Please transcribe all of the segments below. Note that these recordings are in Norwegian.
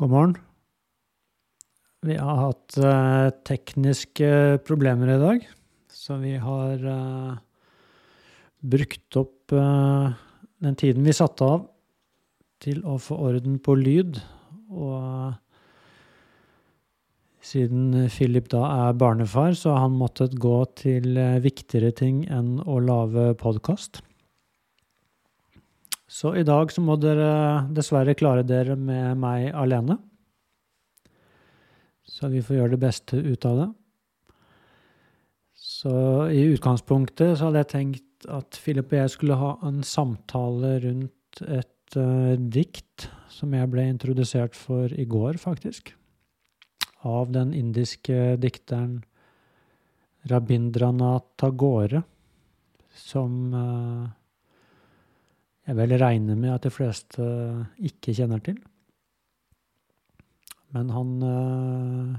God morgen. Vi har hatt uh, tekniske problemer i dag, så vi har uh, brukt opp uh, den tiden vi satte av til å få orden på lyd. Og siden Philip da er barnefar, så har han måttet gå til viktigere ting enn å lage podkast. Så i dag så må dere dessverre klare dere med meg alene. Så vi får gjøre det beste ut av det. Så i utgangspunktet så hadde jeg tenkt at Philip og jeg skulle ha en samtale rundt et uh, dikt som jeg ble introdusert for i går, faktisk. Av den indiske dikteren Rabindranath Tagore, som uh, jeg vel regner med at de fleste ikke kjenner til. Men han eh,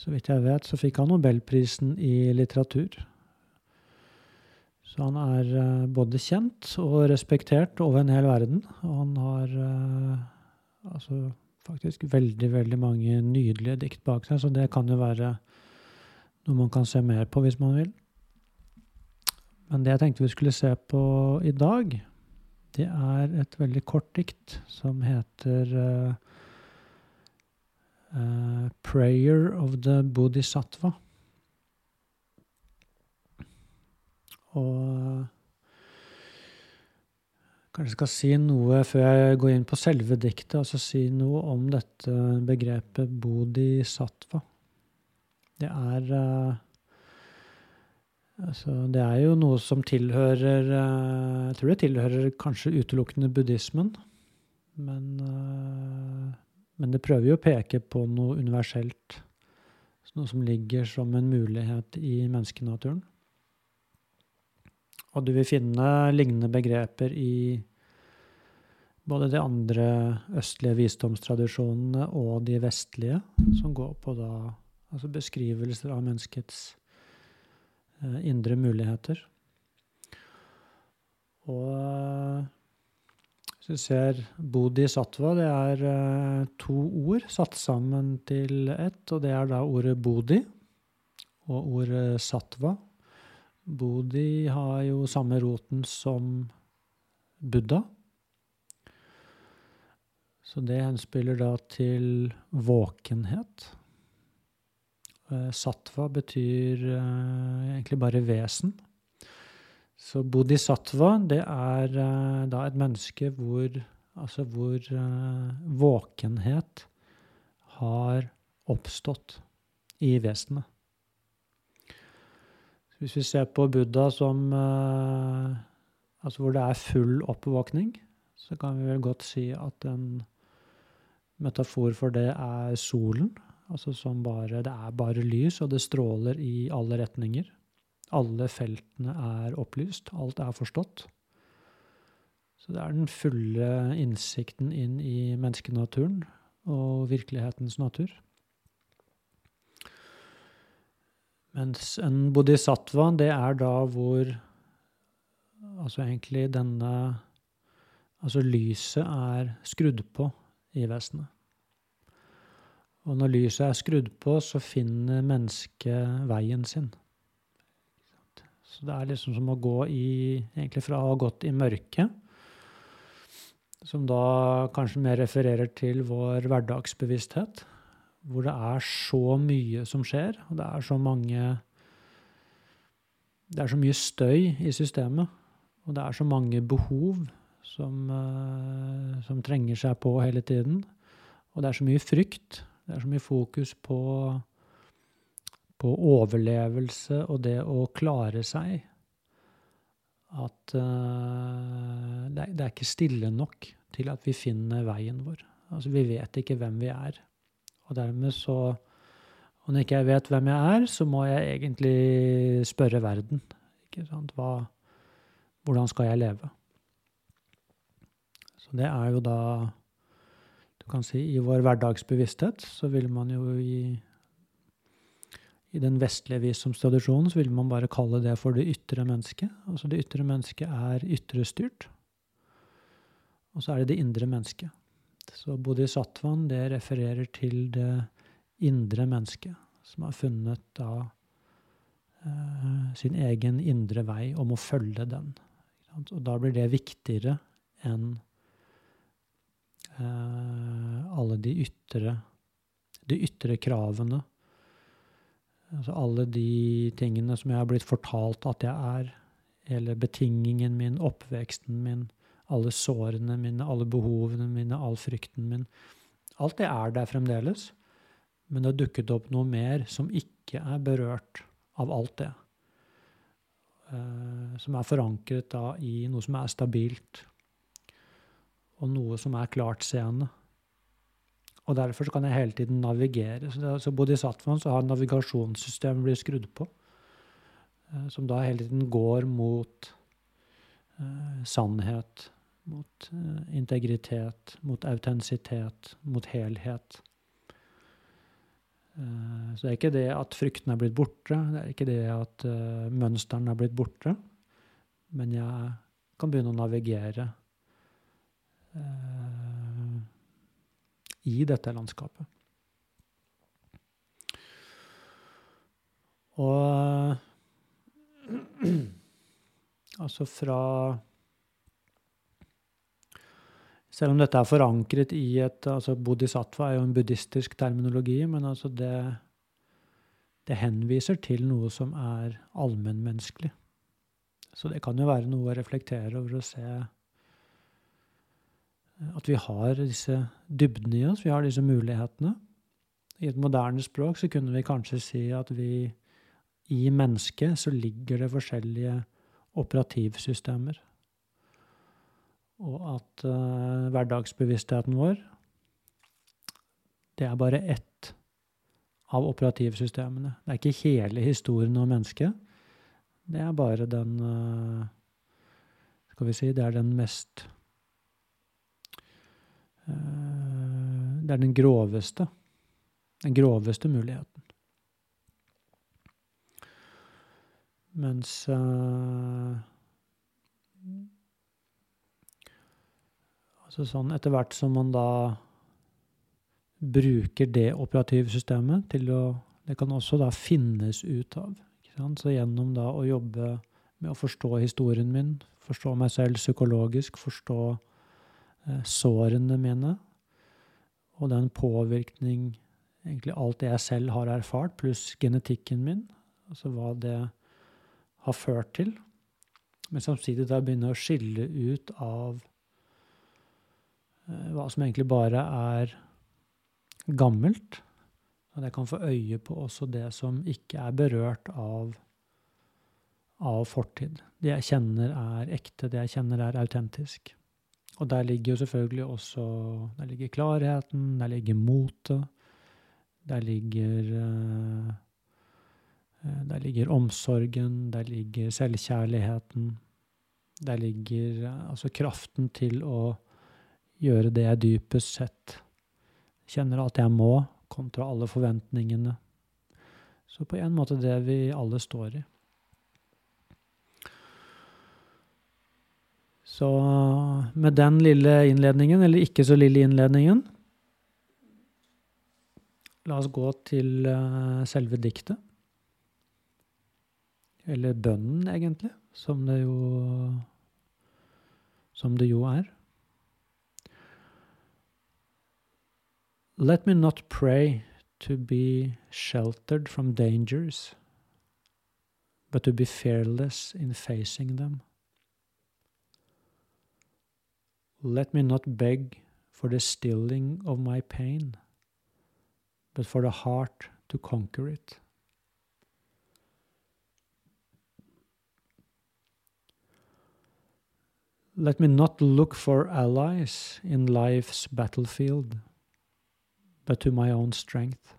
Så vidt jeg vet, så fikk han nobelprisen i litteratur. Så han er eh, både kjent og respektert over en hel verden. Og han har eh, altså faktisk veldig, veldig mange nydelige dikt bak seg, så det kan jo være noe man kan se mer på hvis man vil. Men det jeg tenkte vi skulle se på i dag, det er et veldig kort dikt som heter uh, uh, 'Prayer of the Bodhisattva'. Og kanskje skal si noe før jeg går inn på selve diktet, altså si noe om dette begrepet bodhisattva. Det er uh, Altså, det er jo noe som tilhører eh, Jeg tror det tilhører kanskje utelukkende buddhismen. Men, eh, men det prøver jo å peke på noe universelt. Noe som ligger som en mulighet i menneskenaturen. Og du vil finne lignende begreper i både de andre østlige visdomstradisjonene og de vestlige, som går på da, altså beskrivelser av menneskets indre muligheter. Og hvis du ser bodhisattva, det er eh, to ord satt sammen til ett, og det er da ordet bodhi og ordet sattva. Bodhi har jo samme roten som Buddha. Så det henspiller da til våkenhet. Eh, sattva betyr uh, egentlig bare vesen. Så bodhisattva, det er uh, da et menneske hvor, altså hvor våkenhet har oppstått i vesenet. Hvis vi ser på Buddha som Altså hvor det er full oppvåkning, så kan vi vel godt si at en metafor for det er solen. Altså som bare Det er bare lys, og det stråler i alle retninger. Alle feltene er opplyst. Alt er forstått. Så det er den fulle innsikten inn i menneskenaturen og virkelighetens natur. Mens en bodhisattva, det er da hvor altså egentlig denne Altså lyset er skrudd på i vesenet. Og når lyset er skrudd på, så finner mennesket veien sin. Så det er liksom som å gå i Egentlig fra å ha gått i mørket, som da kanskje mer refererer til vår hverdagsbevissthet, hvor det er så mye som skjer, og det er så mange Det er så mye støy i systemet, og det er så mange behov som, uh, som trenger seg på hele tiden. Og det er så mye frykt det er så mye fokus på, på overlevelse og det å klare seg at uh, det, er, det, er, ikke stille nok til at vi finner veien vår. Altså, vi vet ikke hvem vi er. Og dermed så Og når ikke jeg vet hvem jeg er, så må jeg egentlig spørre verden. Hva, hvordan skal jeg leve? Så det er jo da kan si, i vår hverdagsbevissthet, så vil man jo i, i den vestlige visdomstradisjonen så vil man bare kalle det for det ytre mennesket. Altså det ytre mennesket er ytrestyrt. Og så er det det indre mennesket. Så bodhisattvaen, det refererer til det indre mennesket, som har funnet da eh, sin egen indre vei om å følge den. Og da blir det viktigere enn alle de ytre, de ytre kravene. Altså alle de tingene som jeg har blitt fortalt at jeg er. Hele betingingen min, oppveksten min, alle sårene mine, alle behovene mine, all frykten min. Alt det er der fremdeles, men det har dukket opp noe mer som ikke er berørt av alt det. Uh, som er forankret da i noe som er stabilt, og noe som er klartseende. Og derfor kan jeg hele tiden navigere. Så, det, så bodhisattvaen så har navigasjonssystemet blitt skrudd på, uh, som da hele tiden går mot eh, sannhet, mot eh, integritet, mot autentisitet, mot helhet. Uh, så det er ikke det at frykten er blitt borte, det er ikke det at uh, mønsteren er blitt borte, men jeg kan begynne å navigere i dette landskapet. Og altså fra selv om dette er forankret i et altså Bodhisattva er jo en buddhistisk terminologi, men altså det, det henviser til noe som er allmennmenneskelig. Så det kan jo være noe å reflektere over og se at vi har disse dybdene i oss, vi har disse mulighetene. I et moderne språk så kunne vi kanskje si at vi i mennesket så ligger det forskjellige operativsystemer og at uh, hverdagsbevisstheten vår det er bare ett av operativsystemene. Det er ikke hele historien om mennesket. Det er bare den uh, Skal vi si Det er den mest Det er den groveste. Den groveste muligheten. Mens Altså sånn etter hvert som man da bruker det operativsystemet til å Det kan også da finnes ut av. Så gjennom da å jobbe med å forstå historien min, forstå meg selv psykologisk, forstå eh, sårene mine, og den påvirkning egentlig alt det jeg selv har erfart, pluss genetikken min, altså hva det har ført til, men samtidig da begynne å skille ut av Eh, hva som egentlig bare er gammelt. At jeg kan få øye på også det som ikke er berørt av, av fortid. Det jeg kjenner er ekte, det jeg kjenner er autentisk. Og der ligger jo selvfølgelig også Der ligger klarheten, der ligger motet, der ligger uh, Der ligger omsorgen, der ligger selvkjærligheten. Der ligger uh, altså kraften til å gjøre det jeg dypest sett kjenner at jeg må, kontra alle forventningene. Så på en måte det vi alle står i. Så med den lille innledningen, eller ikke så lille innledningen La oss gå til uh, selve diktet. Eller bønnen, egentlig, som det jo Som det jo er. Let me not pray to be sheltered from dangers, but to be fearless in facing them. Let me not beg for the stilling of my pain, but for the heart to conquer it. Let me not look for allies in life's battlefield but to my own strength.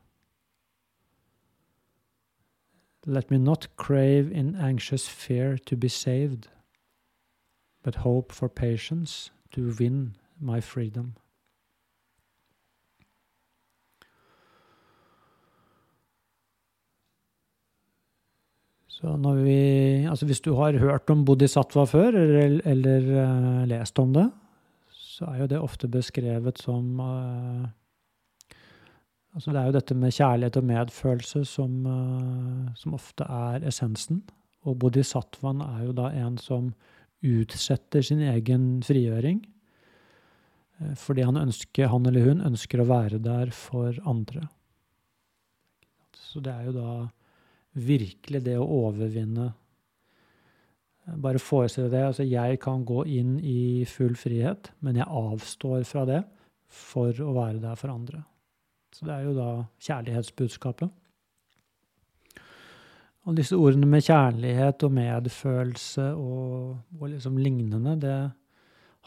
Let me not crave in anxious fear to be saved, but hope for patience to win my freedom. Så vi, altså hvis du har hørt om bodhisattva før, eller, eller uh, lest om det, så er jo det ofte beskrevet som uh, Altså det er jo dette med kjærlighet og medfølelse som, uh, som ofte er essensen. Og bodhisattvaen er jo da en som utsetter sin egen frigjøring. Uh, fordi han, ønsker, han eller hun ønsker å være der for andre. Så det er jo da virkelig det å overvinne bare forestille det. Altså, jeg kan gå inn i full frihet, men jeg avstår fra det for å være der for andre. Så det er jo da kjærlighetsbudskapet. Og disse ordene med kjærlighet og medfølelse og, og liksom lignende, det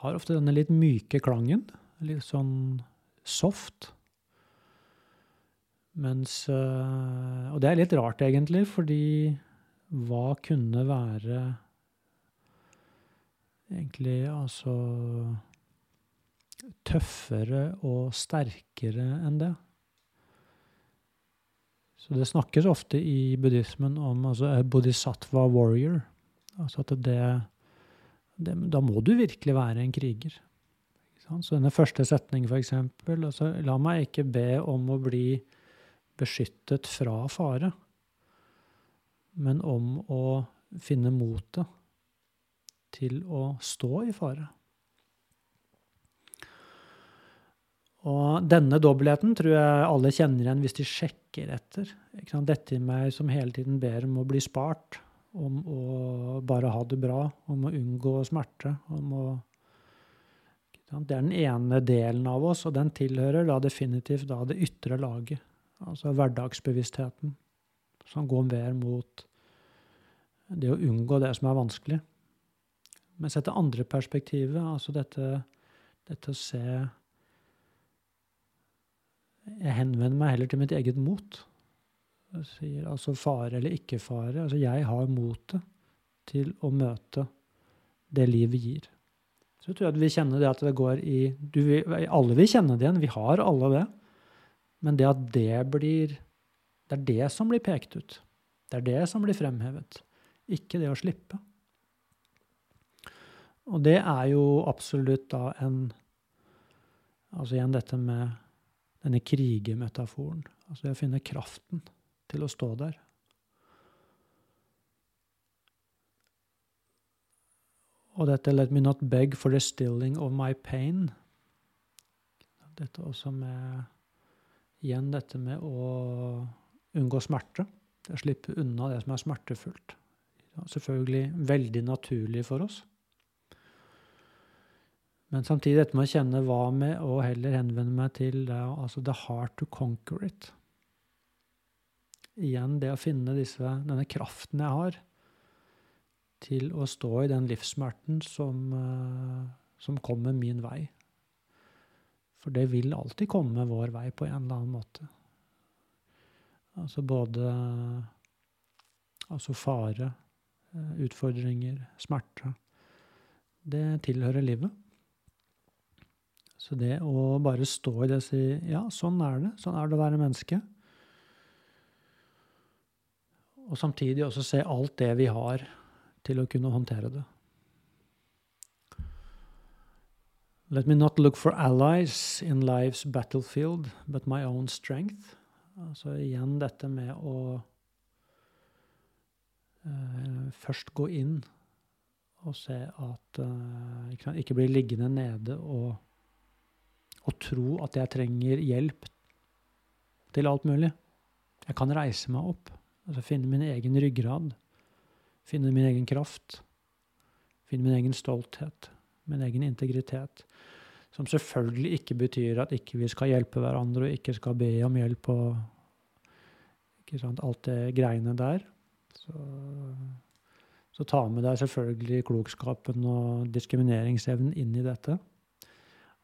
har ofte denne litt myke klangen. Litt sånn soft. Mens øh, Og det er litt rart, egentlig, fordi hva kunne være egentlig altså tøffere og sterkere enn det. Så det snakkes ofte i buddhismen om altså, bodhisattva warrior. Altså at det, det, Da må du virkelig være en kriger. Så denne første setningen, eksempel altså, La meg ikke be om å bli beskyttet fra fare, men om å finne motet til å stå i fare. Og denne dobbeltheten tror jeg alle kjenner igjen hvis de sjekker etter. Dette i meg som hele tiden ber om å bli spart, om å bare ha det bra, om å unngå smerte. om å det er den ene delen av oss, og den tilhører da definitivt da det ytre laget. Altså hverdagsbevisstheten, som går mer mot det å unngå det som er vanskelig. Men sett det andre perspektivet, altså dette, dette å se Jeg henvender meg heller til mitt eget mot. Jeg sier altså fare eller ikke fare. Altså jeg har motet til å møte det livet gir. Så tror jeg at vi kjenner det at det går i du, Alle vil kjenne det igjen. Vi har alle det. Men det at det blir Det er det som blir pekt ut. Det er det som blir fremhevet. Ikke det å slippe. Og det er jo absolutt da en Altså igjen dette med denne krigermetaforen. Altså jeg finner kraften til å stå der. Og dette 'let me not beg for the stilling of my pain'. Dette også med Igjen dette med å unngå smerte. Slippe unna det som er smertefullt. Selvfølgelig veldig naturlig for oss. Men samtidig dette med å kjenne hva med, og heller henvende meg til det, altså the heart to conquer it. Igjen det å finne disse, denne kraften jeg har til å stå i den livssmerten som, uh, som kommer min vei. For det vil alltid komme vår vei på en eller annen måte. Altså både altså fare, eh, utfordringer, smerte. Det tilhører livet. Så det å bare stå i det og si ja, sånn er det. Sånn er det å være menneske. Og samtidig også se alt det vi har til å kunne håndtere det. Let me not look for allies in life's battlefield, but my own strength. Altså igjen dette med å uh, først gå inn og se at uh, ikke, ikke bli liggende nede og og tro at jeg trenger hjelp til alt mulig. Jeg kan reise meg opp, altså finne min egen ryggrad, finne min egen kraft, finne min egen stolthet, min egen integritet. Som selvfølgelig ikke betyr at ikke vi skal hjelpe hverandre og ikke skal be om hjelp og ikke sant, alt det greiene der. Så, så ta med deg selvfølgelig klokskapen og diskrimineringsevnen inn i dette.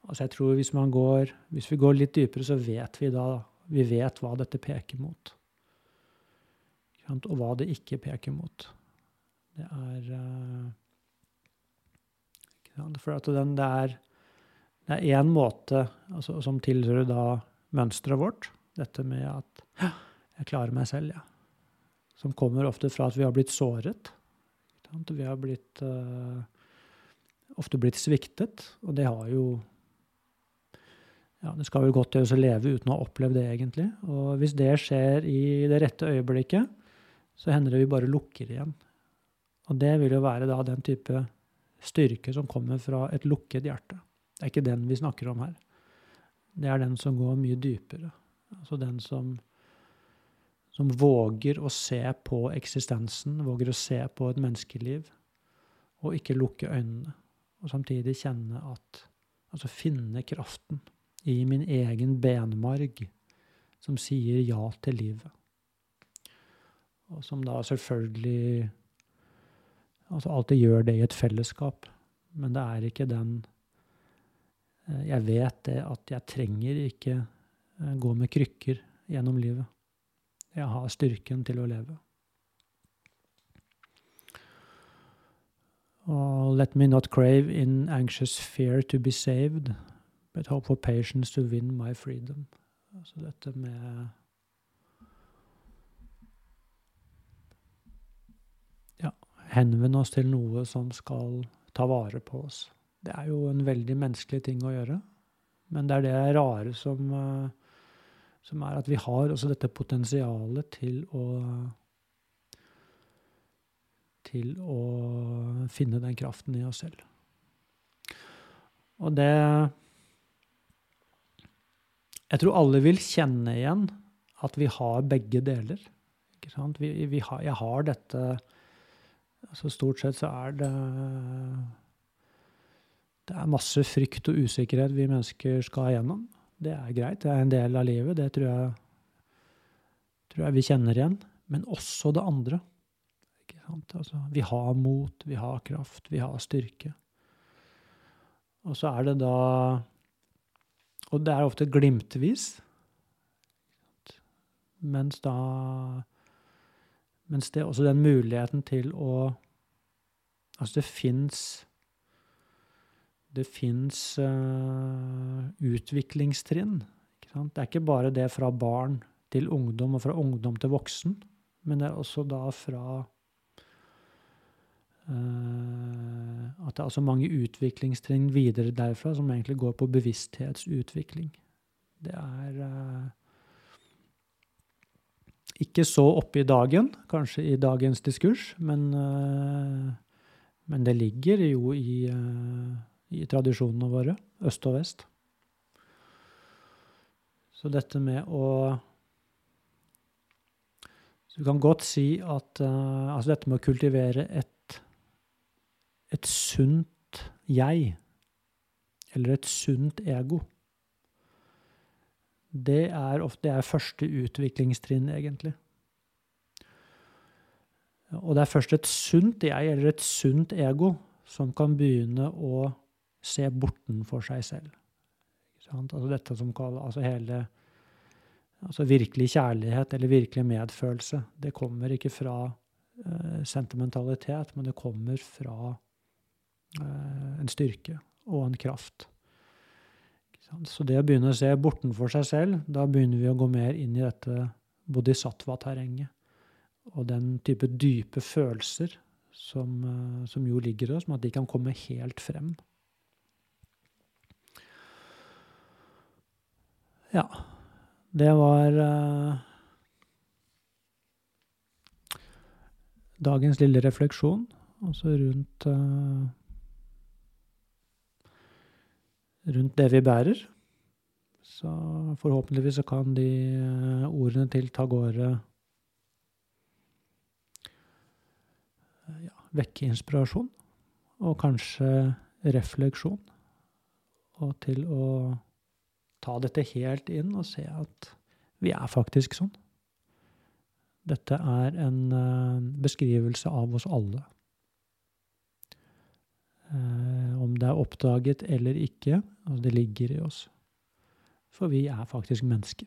Altså jeg tror hvis, går, hvis vi går litt dypere, så vet vi da vi vet hva dette peker mot. Og hva det ikke peker mot. Det er uh, For at den, det er det er én måte altså, som tilhører da mønsteret vårt. Dette med at 'jeg klarer meg selv', ja. Som kommer ofte fra at vi har blitt såret. Vi har blitt uh, ofte blitt sviktet, og det har jo ja, Det skal vel godt gjøres å leve uten å ha opplevd det, egentlig. Og hvis det skjer i det rette øyeblikket, så hender det vi bare lukker igjen. Og det vil jo være da den type styrke som kommer fra et lukket hjerte. Det er ikke den vi snakker om her. Det er den som går mye dypere. Altså den som, som våger å se på eksistensen, våger å se på et menneskeliv, og ikke lukke øynene. Og samtidig kjenne at Altså finne kraften i min egen benmarg som sier ja til livet. Og som da selvfølgelig altså alltid gjør det i et fellesskap. Men det er ikke den eh, Jeg vet det at jeg trenger ikke eh, gå med krykker gjennom livet. Jeg har styrken til å leve. Og let me not crave in anxious fear to be saved, but hope for patience to win my freedom. Altså dette med Ja, henvende oss til noe som skal ta vare på oss. Det er jo en veldig menneskelig ting å gjøre. Men det er det rare som, eh, som er at vi har også dette potensialet til å Til å finne den kraften i oss selv. Og det jeg tror alle vil kjenne igjen at vi har begge deler. Ikke sant? Vi, vi har, jeg har dette altså Stort sett så er det Det er masse frykt og usikkerhet vi mennesker skal igjennom. Det er greit, det er en del av livet. Det tror jeg, tror jeg vi kjenner igjen. Men også det andre. Altså, vi har mot, vi har kraft, vi har styrke. Og så er det da og det er ofte glimtvis. Mens da Mens det er også den muligheten til å Altså, det fins Det fins uh, utviklingstrinn. Det er ikke bare det fra barn til ungdom og fra ungdom til voksen, men det er også da fra at det er altså mange utviklingstrinn videre derfra som egentlig går på bevissthetsutvikling. Det er uh, ikke så oppe i dagen, kanskje i dagens diskurs, men, uh, men det ligger jo i, i, tradisjonene våre, øst og vest. Så dette med å vi kan godt si at altså dette med å kultivere et sunt jeg, eller et sunt ego, det er ofte det er første utviklingstrinn, egentlig. Og det er først et sunt jeg, eller et sunt ego, som kan begynne å se bortenfor seg selv. Altså dette som kaller altså hele altså virkelig kjærlighet eller virkelig medfølelse. Det kommer ikke fra uh, sentimentalitet, men det kommer fra Eh, en styrke og en kraft. Så det å begynne å se bortenfor seg selv, da begynner vi å gå mer inn i dette bodhisattva-terrenget. Og den type dype følelser som, eh, som jo ligger i oss, at de kan komme helt frem. Ja, det var uh, dagens lille refleksjon, altså rundt uh, rundt det vi bærer. Så forhåpentligvis så kan de eh, ordene til Tagore ja, vekke inspirasjon, og kanskje refleksjon. Og til å ta dette helt inn og se at vi er faktisk sånn. Dette er en eh, beskrivelse av oss alle. Eh, om det er oppdaget eller ikke, altså det ligger i oss. For vi er faktisk mennesker.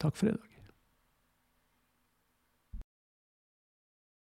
Takk for i dag.